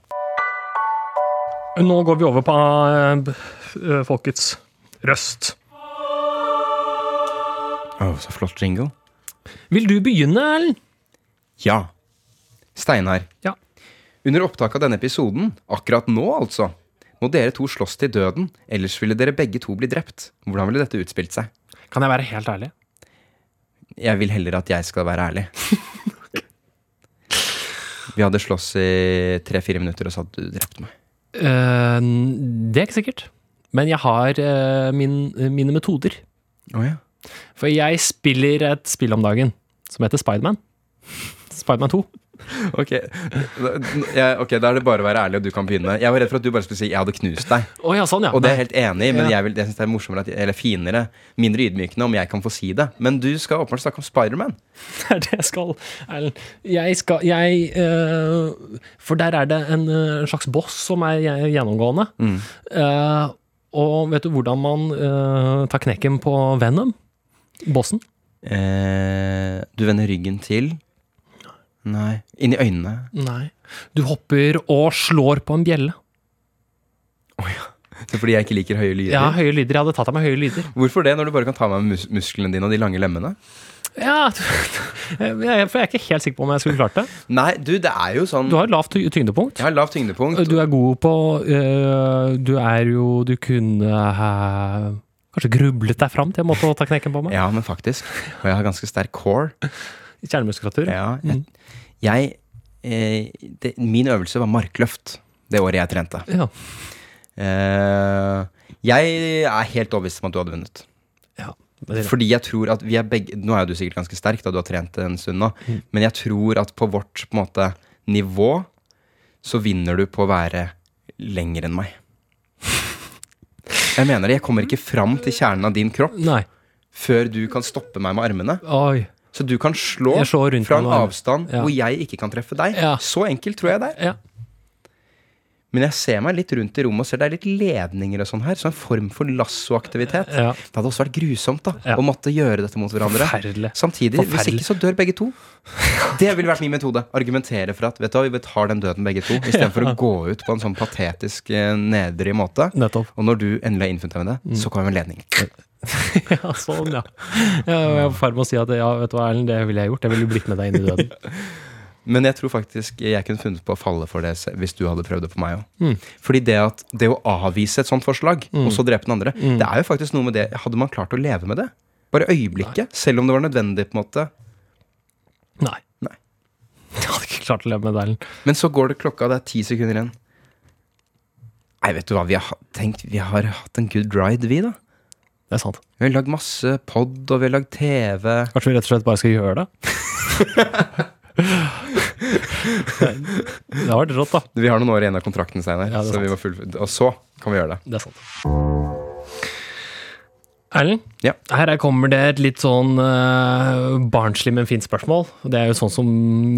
Nå går vi over på eh, eh, folkets røst. Å, så flott jingle. Vil du begynne, Erlend? Ja. Steinar. Ja. Under opptak av denne episoden, akkurat nå altså, må dere to slåss til døden, ellers ville dere begge to bli drept. Hvordan ville dette utspilt seg? Kan jeg være helt ærlig? Jeg vil heller at jeg skal være ærlig. Vi hadde slåss i tre-fire minutter, og så hadde du drept meg. Uh, det er ikke sikkert. Men jeg har uh, min, mine metoder. Oh, ja. For jeg spiller et spill om dagen som heter Spiderman. Spiderman 2. (laughs) Ok. Ja, ok, da er det bare å være ærlig, og du kan begynne. Jeg var redd for at du bare skulle si 'jeg hadde knust deg'. Oh, ja, sånn, ja. Og det er jeg helt enig i, men jeg, vil, jeg synes det er morsommere, at, eller finere, mindre ydmykende om jeg kan få si det. Men du skal åpenbart snakke om Spiderman. (laughs) Det er det jeg skal, Erlend. Jeg skal Jeg eh, For der er det en eh, slags boss som er gjennomgående. Mm. Uh, og vet du hvordan man uh, tar knekken på Venom? Bossen? Uh, du vender ryggen til Nei. Inn i øynene. Nei. Du hopper og slår på en bjelle. Det er fordi jeg ikke liker høye lyder. Ja, høye lyder. Jeg hadde tatt av meg høye lyder. Hvorfor det, når du bare kan ta med mus musklene dine og de lange lemmene? Ja, (laughs) for jeg er ikke helt sikker på om jeg skulle klart det. Nei, du, det er jo sånn Du har lavt tyngdepunkt. Jeg har lavt tyngdepunkt. Du er god på uh, Du er jo Du kunne uh, kanskje grublet deg fram til en måte å ta knekken på meg? Ja, men faktisk. Og jeg har ganske sterk core. Kjernemuskulatur. Ja, jeg, Mm. Jeg eh, det, Min øvelse var markløft det året jeg trente. Ja. Eh, jeg er helt overbevist om at du hadde vunnet. ja. Fordi jeg tror at vi er begge Nå er jo du sikkert ganske sterk, da du har trent en stund nå. Mm. Men jeg tror at på vårt på måte, nivå så vinner du på å være lenger enn meg. Jeg mener det. Jeg kommer ikke fram til kjernen av din kropp Nei. før du kan stoppe meg med armene. Oi. Så du kan slå fra en avstand Ja. hvor jeg ikke kan treffe deg. Ja. Så enkelt tror jeg det er. Ja. Men jeg ser meg litt rundt i rommet og ser det er litt ledninger og sånn her. Så en form for lassoaktivitet. Ja. Det hadde også vært grusomt da Ja. å måtte gjøre dette mot hverandre. Forferdelig. Samtidig, hvis ikke så dør begge to. (laughs) Det ville vært min metode. Argumentere for at vet du hva, vi tar den døden begge to, istedenfor å gå ut på en sånn patetisk eh, nedrig måte. Nettopp. Og når du endelig har innfunnet deg med det, så kommer en ledning. (laughs) Ja, sånn, ja. Jeg var i ferd med å si at ja, vet du hva, Erlend, det ville jeg gjort. Jeg ville blitt med deg inn i døden. (laughs) Men jeg tror faktisk jeg kunne funnet på å falle for det hvis du hadde prøvd det på meg òg. Mm. Fordi det, at, det å avvise et sånt forslag, og så drepe den andre, det er jo faktisk noe med det Hadde man klart å leve med det? Bare øyeblikket. Selv om det var nødvendig, på en måte. Nei. Nei. (laughs) Jeg hadde ikke klart å leve med det, Erlend. Men så går det klokka, det er ti sekunder igjen. Nei, vet du hva, vi har tenkt Vi har hatt en good ride, vi, da. Det er sant. Vi har lagd masse pod, og vi har lagd TV. Kanskje vi rett og slett bare skal gjøre det? (laughs) det har vært rått, da. Vi har noen år igjen av kontrakten, Steinar. Ja, så og så kan vi gjøre det. Det er sant. Erlend, Ja. her kommer det et litt sånn uh, barnslig, men fint spørsmål. Det er jo sånn som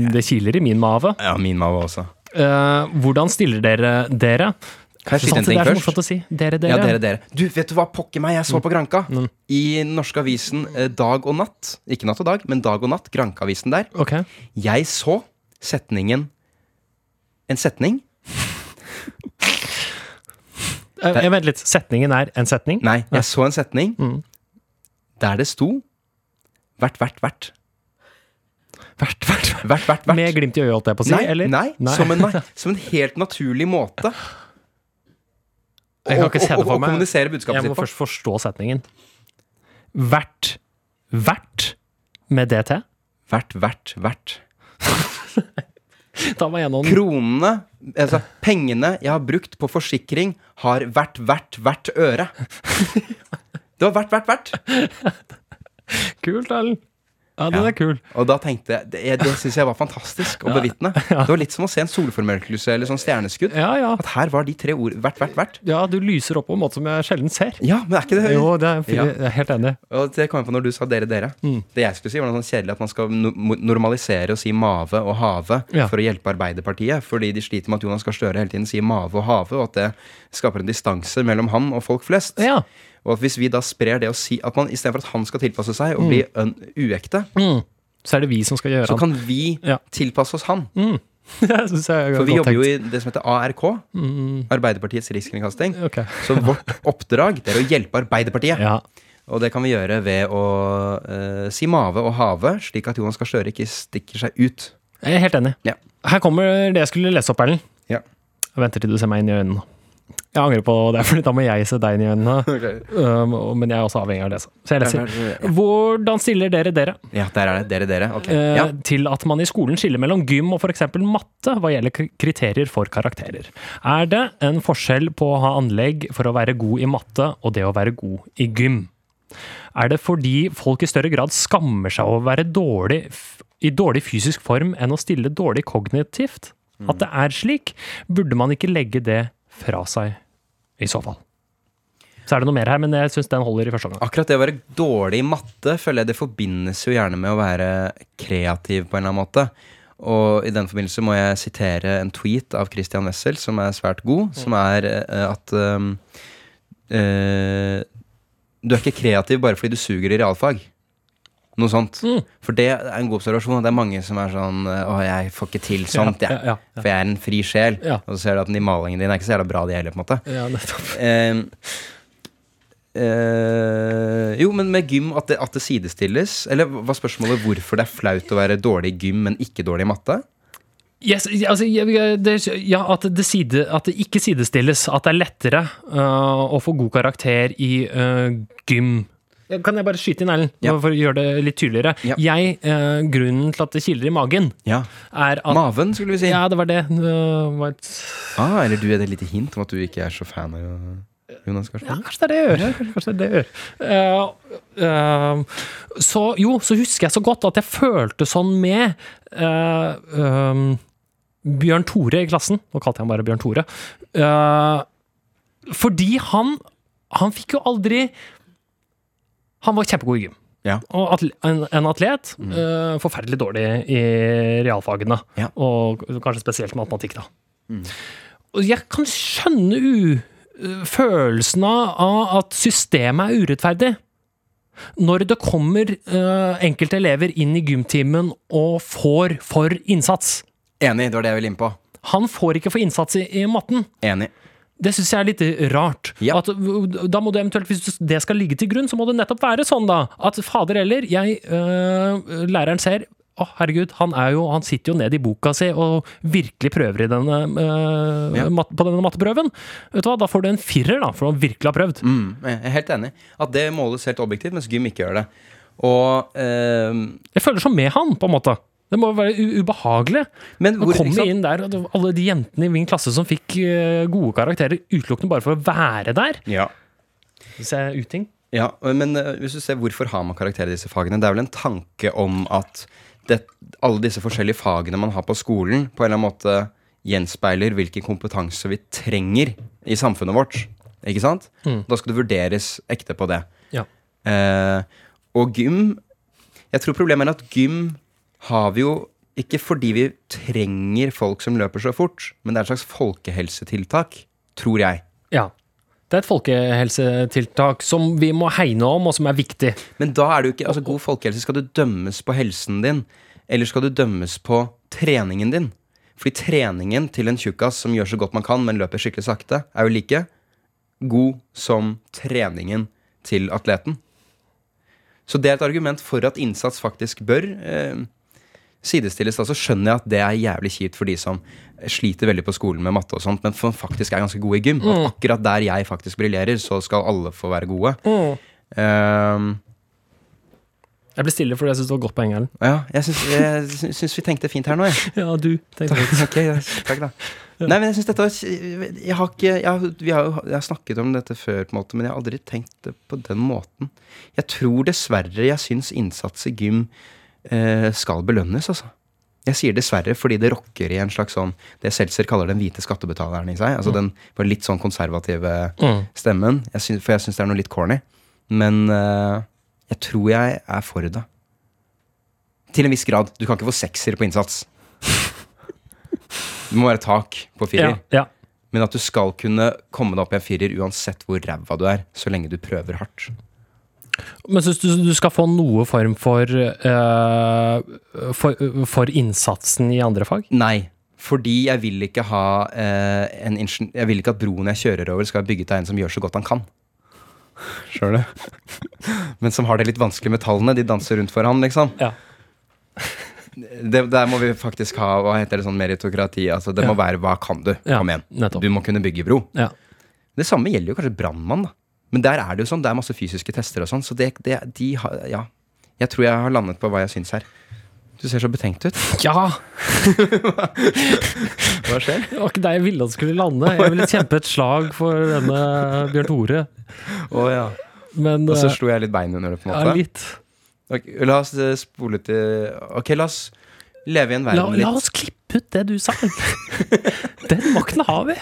det kiler i min mave. Ja, min mave også. Uh, hvordan stiller dere dere? Kan jeg skyte en det ting er så først? å si. Dere, dere. Ja, dere, dere. Du, vet du hva pokker meg jeg så på Granka? Mm. I norske avisen eh, Dag og Natt. Ikke Natt og Dag, men Dag og Natt. Granka-avisen der. Okay. Jeg så setningen En setning? Eh, jeg vent litt. Setningen er en setning? Nei, jeg så en setning Mm. der det sto Hvert, hvert, hvert. Hvert, hvert. hvert. hvert, vært. Med glimt i øyet, holdt jeg på å si? Nei, eller? nei, Som, en, (laughs) nei, som en helt naturlig måte Jeg kan ikke se det for meg. kommunisere budskapet Jeg må først forstå setningen. Vert. Vert med DT? Vært, vært, vært. Ta meg gjennom Kronene, altså pengene jeg har brukt på forsikring, har vært, vært, hvert øre. (laughs) Det var vært, vært, vært. Kult, Erlend. Ja, den er kul. Og da tenkte jeg Det, det syns jeg var fantastisk å bevitne. (laughs) Det var litt som å se en solformørkelse eller sånn stjerneskudd. Ja, ja. At her var de tre ord hvert, hvert, hvert. Ja, du lyser opp på en måte som jeg sjelden ser. Ja, men er ikke det Jo, det er, Ja. jeg er helt enig. Og det kom jeg på når du sa dere, dere. Mm. Det jeg skulle si, var noe sånn kjedelig at man skal no normalisere å si mave og have Ja. for å hjelpe Arbeiderpartiet. Fordi de sliter med at Jonas Gahr Støre hele tiden sier mave og have, og at det skaper en distanse mellom han og folk flest. Ja. Og at hvis vi da sprer det å si at man istedenfor at han skal tilpasse seg og bli en uekte, Mm. Så er det vi som skal gjøre så kan vi Ja. tilpasse oss han. Mm. (laughs) det jeg For vi jobber jo i det som heter ARK, Mm. Arbeiderpartiets rikskringkasting. Okay. (laughs) Så vårt oppdrag det er å hjelpe Arbeiderpartiet. Ja. Og det kan vi gjøre ved å uh, si mave og have, slik at Jonas Gahr Støre ikke stikker seg ut. Jeg er helt enig. Ja. Her kommer det jeg skulle lese opp, Erlend. Ja. Jeg venter til du ser meg inn i øynene. Jeg angrer på det, (laughs) for da må jeg se deg inn i øynene. Um, men jeg er også avhengig av å lese. Så jeg leser. Hvordan stiller dere dere Ja, der er det. Dere, dere. Ok. Uh, Ja. til at man i skolen skiller mellom gym og f.eks. matte hva gjelder kriterier for karakterer? Er det en forskjell på å ha anlegg for å være god i matte og det å være god i gym? Er det fordi folk i større grad skammer seg over å være dårlig, i dårlig fysisk form enn å stille dårlig kognitivt? At det er slik? Burde man ikke legge det fra seg, i så fall? Så er det noe mer her, men jeg syns den holder i første omgang. Akkurat det å være dårlig i matte føler jeg det forbindes jo gjerne med å være kreativ på en eller annen måte. Og i den forbindelse må jeg sitere en tweet av Christian Wessel som er svært god, som er eh, at um, uh, Du er ikke kreativ bare fordi du suger i realfag. Noe sånt. Mm. For det er en god observasjon. Det er mange som er sånn Å, jeg får ikke til sånt, jeg. Ja, ja, ja. For jeg er en fri sjel. Og så ser du at de malingene dine er ikke så jævla bra, de heller, på en måte. Eh, eh, jo, men med gym at det, at det sidestilles Eller var spørsmålet hvorfor det er flaut å være dårlig i gym, men ikke dårlig i matte? Yes, altså, det, ja, at det, side, at det ikke sidestilles. At det er lettere uh, å få god karakter i uh, gym. Kan jeg bare skyte inn, Erlend, Ja. for å gjøre det litt tydeligere? Ja. Jeg, eh, Grunnen til at det kiler i magen, Ja. er at Maven, skulle vi si. Ja, det var det. øh, var et, Ah, eller du er det et lite hint om at du ikke er så fan av Jonas Gahr ja, kanskje det er det jeg gjør. Kanskje det er det jeg gjør. Uh, uh, så jo, så husker jeg så godt at jeg følte sånn med uh, um, Bjørn Tore i klassen. Nå kalte jeg ham bare Bjørn Tore. Fordi han Han fikk jo aldri Han var kjempegod i gym. Ja. Og atle, en, en atlet. eh, forferdelig dårlig i realfagene. Ja. Og kanskje spesielt matematikk, da. og jeg kan skjønne u, følelsen av at systemet er urettferdig. Når det kommer uh, enkelte elever inn i gymtimen og får for innsats. Enig, det var det jeg ville inn på. Han får ikke for innsats i, i matten. Enig. Det syns jeg er litt rart. Ja. At, da må det eventuelt, Hvis det skal ligge til grunn, så må det nettopp være sånn, da. At fader eller, jeg, øh, læreren ser å, herregud, han, er jo, han sitter jo ned i boka si og virkelig prøver i denne, øh, Ja. mat, på denne matteprøven. Vet du hva, Da får du en firer, da, for han virkelig har prøvd. Mm, jeg er helt enig. At det måles helt objektivt, mens gym ikke gjør det. Og eh, Jeg føler så med han, på en måte. Det må jo være ubehagelig. Men hvor, komme inn der, og alle de jentene i min klasse som fikk øh, gode karakterer utelukkende bare for å være der. Ja. Hvis jeg er uting. Ja, men eh, hvis du ser hvorfor har man karakterer i disse fagene, det er vel en tanke om at det, alle disse forskjellige fagene man har på skolen, på en eller annen måte gjenspeiler hvilken kompetanse vi trenger i samfunnet vårt. Ikke sant? Mm. Da skal det vurderes ekte på det. Ja. Eh, og gym Jeg tror problemet er at gym har vi jo ikke fordi vi trenger folk som løper så fort, men det er et slags folkehelsetiltak, tror jeg. Ja. Det er et folkehelsetiltak som vi må hegne om, og som er viktig. Men da er det jo ikke Altså, god folkehelse, skal du dømmes på helsen din, eller skal du dømmes på treningen din? Fordi treningen til en tjukkas som gjør så godt man kan, men løper skikkelig sakte, er jo like god som treningen til atleten. Så det er et argument for at innsats faktisk bør eh, sidestilles. Da så skjønner jeg at det er jævlig kjipt for de som sliter veldig på skolen med matte og sånt, men som faktisk er ganske gode i gym. At akkurat der jeg faktisk briljerer, så skal alle få være gode. Ehm, Jeg ble stille fordi jeg syns det var godt poeng, Erlend. ja, jeg syns, vi tenkte fint her nå, jeg. (laughs) Ja, du. tenkte fint. (laughs) Ok, ja, takk da Nei, men jeg syns dette var Jeg har ikke jeg har, Vi har jo snakket om dette før, på en måte men jeg har aldri tenkt det på den måten. Jeg tror dessverre jeg syns innsats i gym skal belønnes, altså. Jeg sier dessverre fordi det rokker i en slags sånn Det Seltzer kaller den hvite skattebetaleren i seg. Altså den på litt sånn konservative Mm. stemmen. Jeg synes, for jeg syns det er noe litt corny. Men uh, jeg tror jeg er for det. Til en viss grad. Du kan ikke få sekser på innsats. Det må være tak på Ja, firer. ja. Men at du skal kunne komme deg opp i en firer uansett hvor ræva du er, så lenge du prøver hardt. Men syns du du skal få noe form for, uh, for, for innsatsen i andre fag? Nei. Fordi jeg vil ikke ha uh, en Jeg vil ikke at broen jeg kjører over, skal være bygget av en som gjør så godt han kan. Skjønner du? (laughs) Men som har det litt vanskelig med tallene. De danser rundt for han, liksom. Ja. Det, der må vi faktisk ha hva heter det sånn meritokrati. Altså, det må være hva kan du? Ja, Kom igjen. nettopp. Du må kunne bygge bro. Ja. Det samme gjelder jo kanskje brannmann, da. Men der er det jo sånn, det er masse fysiske tester og sånn, så det, det de har Ja. Jeg tror jeg har landet på hva jeg syns her. Du ser så betenkt ut. (laughs) ja! Hva skjer? Det var ikke der jeg ville at det skulle lande. Jeg ville kjempe et slag for denne Bjørn Tore. Å ja. Men Og så eh, slo jeg litt bein under det, på en måte? ja, litt. Okay, la oss eh, spole til Ok, la oss leve i en verden la litt oss klippe ut det du sa. Den makten har vi.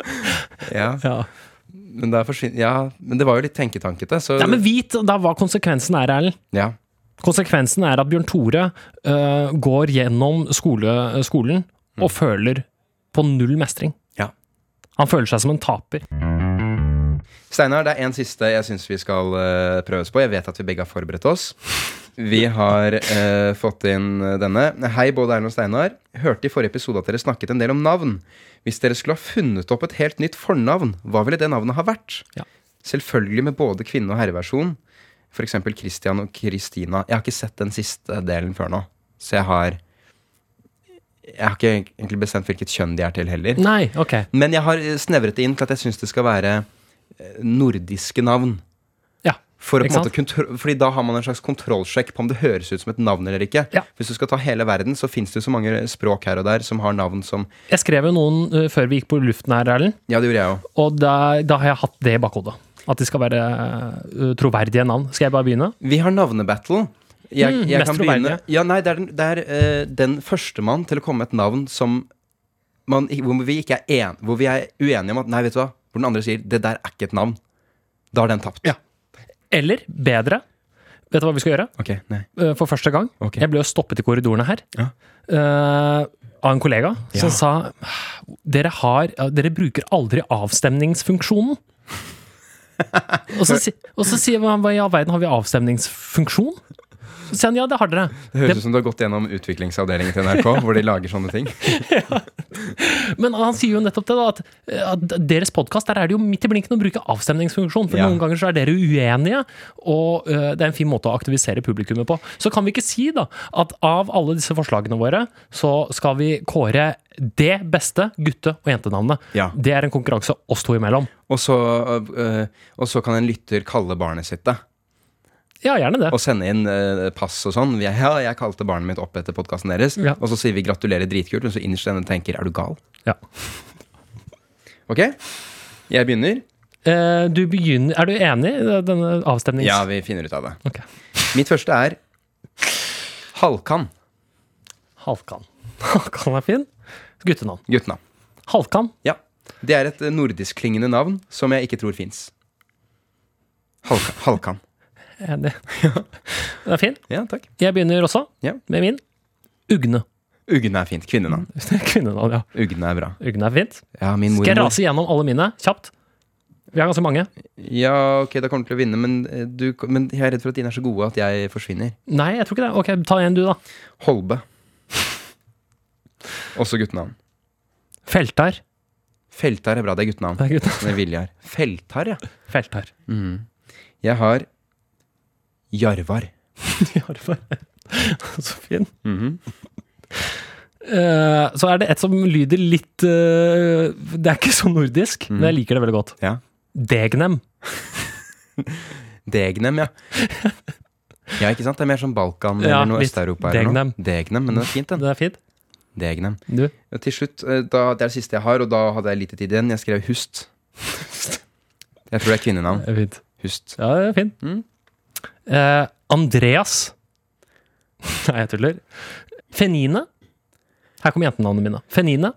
(laughs) ja, Ja. Men, ja, men det var jo litt tenketankete, så Ja, men vit da hva konsekvensen er, Erlend. ja. Konsekvensen er at Bjørn Tore uh, går gjennom skole, skolen og føler på null mestring. Ja. Han føler seg som en taper. Steinar, det er en siste jeg syns vi skal uh, prøves på. Jeg vet at vi begge har forberedt oss. Vi har uh, fått inn denne. Hei, både Erlend og Steinar. Hørte i forrige episode at dere snakket en del om navn. Hvis dere skulle ha funnet opp et helt nytt fornavn, hva ville det navnet ha vært? Ja. Selvfølgelig med både kvinne- og herreversjon. F.eks. Christian og Christina. Jeg har ikke sett den siste delen før nå, så jeg har Jeg har ikke egentlig bestemt hvilket kjønn de er til heller. Nei, ok. Men jeg har snevret det inn til at jeg syns det skal være eh, nordiske navn. For fordi da har man en slags kontrollsjekk på om det høres ut som et navn eller ikke. Ja. Hvis du skal ta hele verden, så fins det jo så mange språk her og der som har navn som Jeg skrev jo noen uh, før vi gikk på luften her, Erlend, Ja, det gjorde jeg også. og da, da har jeg hatt det i bakhodet. At de skal være uh, troverdige navn. Skal jeg bare begynne? Vi har navnebattle. Jeg, Mm, jeg mest kan begynne. Ja, nei, det er den, det er, eh, den førstemann til å komme med et navn som man, hvor vi ikke er en, Hvor vi er uenige om at Nei, vet du hva? Hvor den andre sier 'det der er ikke et navn'. Da har den tapt. Ja. Eller bedre Vet du hva vi skal gjøre? Okay. Øh, For første gang. Okay. Jeg ble jo stoppet i korridorene her. Ja. uh, av en kollega som Ja. sa dere, har, dere bruker aldri avstemningsfunksjonen. (laughs) og, så, og så sier man hva i all verden har vi avstemningsfunksjon? Han ja, det har dere. Det høres ut som du har gått gjennom utviklingsavdelingen til NRK, (laughs) hvor de lager sånne ting. Men han sier jo nettopp det, da, at, at deres podkast der er det jo midt i blinken å bruke avstemningsfunksjon. For Ja. noen ganger så er dere uenige, og uh, det er en fin måte å aktivisere publikummet på. Så kan vi ikke si da at av alle disse forslagene våre, så skal vi kåre det beste gutte- og jentenavnet. Ja. Det er en konkurranse oss to imellom. Og så, øh, og så kan en lytter kalle barnet sitt det. Ja, gjerne det. Og sende inn øh, pass og sånn. Vi er, Ja, jeg kalte barnet mitt opp etter podkasten deres. Ja. Og så sier vi gratulerer, dritkult. Og så innerst inne tenker er du gal? Ja. Ok? Jeg begynner. Eh, du begynner Er du enig i denne avstemnings... Ja, vi finner ut av det. Ok. Mitt første er Halkan. Halkan. (laughs) Halkan er fin. Guttenavn. Guttenavn. Halkan. Ja. Det er et nordiskklingende navn som jeg ikke tror fins. Halkan. Halkan. Enig. Den (laughs) er fin. Ja, takk. Jeg begynner også Ja. med min. Ugne. Ugne er fint. Kvinnenavn. (laughs) Kvinnenavn, ja. Ugne er bra. Ugne er fint. Ja, min Skal jeg rase gjennom alle mine kjapt? Vi har ganske mange. Ja, ok, da kommer du til å vinne, men, eh, du, men jeg er redd for at dine er så gode at jeg forsvinner. Nei, jeg tror ikke det. Ok, ta en du, da. Holbe. (laughs) Også guttenavn. Feltar. Feltar er bra, det er guttenavn. Det er guttenavn. Med Viljar. Feltar, ja. Feltar. Jeg har Jarvar. (laughs) Jarvar. (laughs) Så fin. Mhm. Eh, så er det et som lyder litt eh, Det er ikke så nordisk, men jeg liker det veldig godt. Ja. Degnem. (laughs) Degnem, ja. Ja, ikke sant? Det er mer som Balkan Ja, eller noe Øst-Europa. Degnem. Degnem, men det er fint, den. Det er fint. Degnem. Du. Ja, til slutt, eh, da, det er det siste jeg har, og da hadde jeg lite tid igjen. Jeg skrev Hust. Jeg tror det er kvinnenavn. Det er fint. Hust. Ja, det er fint. Mm. Eh, Andreas. (laughs) Nei, jeg tuller. Fenine. Her kommer jentenavnene mine. Fenine.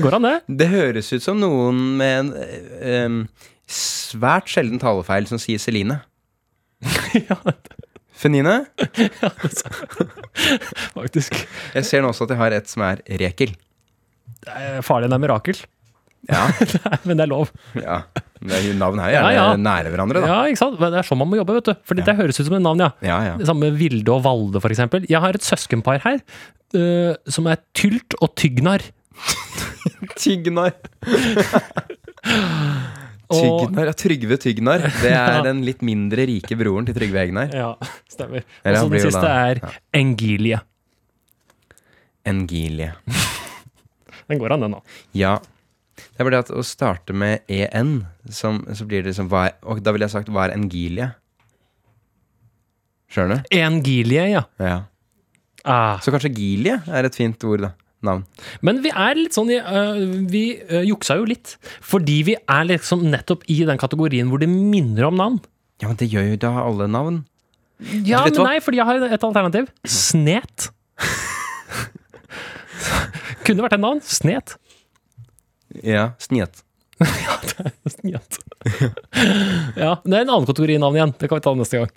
Går an, det? Det høres ut som noen med en um, svært sjelden talefeil som sier Celine. (laughs) ja, Fenine? (laughs) faktisk. Jeg ser nå også at jeg har et som er Rekel. Det er farlig det er mirakel. Ja, (laughs) Men det er lov. ja. Det her Navn er Ja, ja. nære hverandre, da. Ja, ikke sant? Men Det er sånn man må jobbe, vet du. Fordi det høres ut som et navn, ja. Ja, ja. Det samme med Vilde og Valde, eksempel. Jeg har et søskenpar her uh, som er Tylt og Tygnar. (laughs) Tygnar. (laughs) Tygnar, ja, Trygve Tygnar. Det er den litt mindre rike broren til Trygve Egnar. Ja, stemmer. Og så den siste da- er Engilie. Engilie. Den går an, den òg. Ja. Det er bare det at å starte med en, som, så blir det liksom er, Og da ville jeg sagt hva er engilie? Skjønner du? Engilie, ja. Ja. Ah. Så kanskje gilie er et fint ord, da. Navn. Men vi er litt sånn øh, Vi øh, juksa jo litt. Fordi vi er liksom nettopp i den kategorien hvor det minner om navn. Ja, men det gjør jo da alle navn. Ja, men nei, fordi jeg har et alternativ. Snet. (laughs) Kunne vært et navn. Snet. Ja, Sniet. (laughs) Snet. (laughs) ja, det er en annen kategori navn igjen. Det kan vi ta neste gang.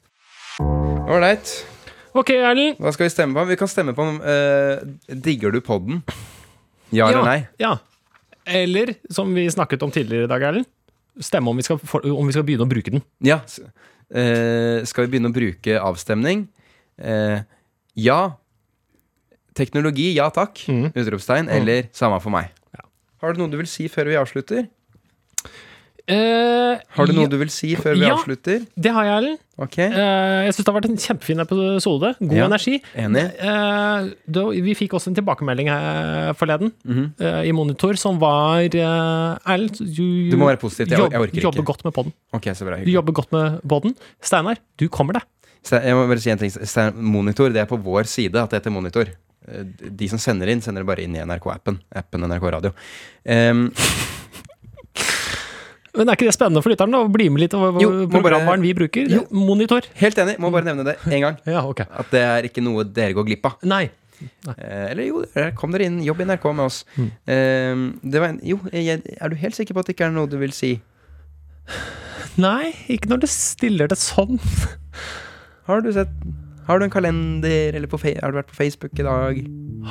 Ålreit. Ok, Erlend. Hva skal vi stemme på? Vi kan stemme på uh, Digger du podden? Ja eller nei? Ja. Eller, som vi snakket om tidligere i dag, Erlend, stemme om vi, skal, om vi skal begynne å bruke den. Ja. eh, skal vi begynne å bruke avstemning? Uh, ja. Teknologi, ja takk. Mm. Utropstegn. Eller samme for meg. Ja. Har du noe du vil si før vi avslutter? Eh, Har du ja, noe du vil si før vi Ja. avslutter? Det har jeg, Erlend. Okay. Eh, jeg syns det har vært en kjempefin episode. God Ja. energi. enig. Eh, da, vi fikk også en tilbakemelding her forleden Mhm. eh, i Monitor som var uh, Erlend, du, Du må være positiv. Jeg, jeg orker jobber godt med podden. Okay. Du jobber godt med podden. Steinar, du kommer deg. Jeg må bare si en ting. Monitor, det er på vår side at det heter monitor. Eh, De som sender inn, sender det bare inn i NRK-appen. Appen NRK Radio. Um, Men er ikke det spennende for lytteren? Å bli med litt over Jo, programvaren vi bruker? Jo. Monitor. helt enig. Må bare nevne det én gang. (laughs) Ja, okay. At det er ikke noe dere går glipp av. Nei. Nei. eller jo, kom dere inn. Jobb i NRK med oss. Mm. Det var en, jo, er du helt sikker på at det ikke er noe du vil si? Nei, ikke når du stiller det sånn. Har du sett Har du en kalender, eller på har du vært på Facebook i dag?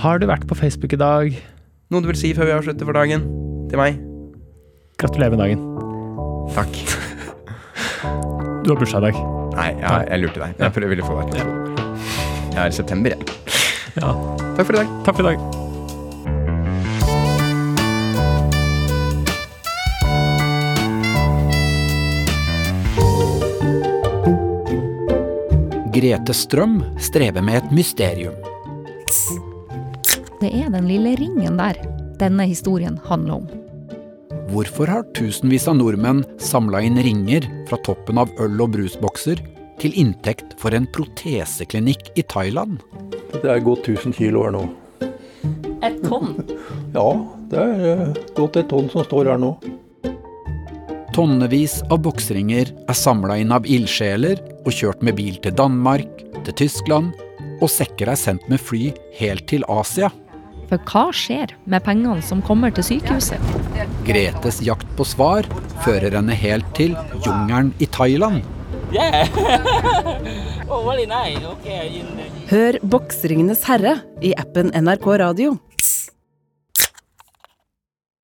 Har du vært på Facebook i dag? Noe du vil si før vi avslutter for dagen? Til meg? Gratulerer med dagen. Takk. Du har bursdag i dag. Nei, jeg, jeg lurte deg. Jeg prøver- ville få deg til. Jeg er i september, jeg. Ja. Takk for i dag. Takk for i dag. Grete Strøm strever med et mysterium. Det er den lille ringen der denne historien handler om. Hvorfor har tusenvis av nordmenn samla inn ringer fra toppen av øl- og brusbokser til inntekt for en proteseklinikk i Thailand? Det er gått 1000 kilo her nå. Et tonn? Ja, det er eh, gått et tonn som står her nå. Tonnevis av boksringer er samla inn av ildsjeler og kjørt med bil til Danmark, til Tyskland, og sekker er sendt med fly helt til Asia. For hva skjer med pengene som kommer til sykehuset? Gretes jakt på svar fører henne helt til jungelen i Thailand. (laughs) Oh, Hør Boksringenes herre i appen NRK Radio.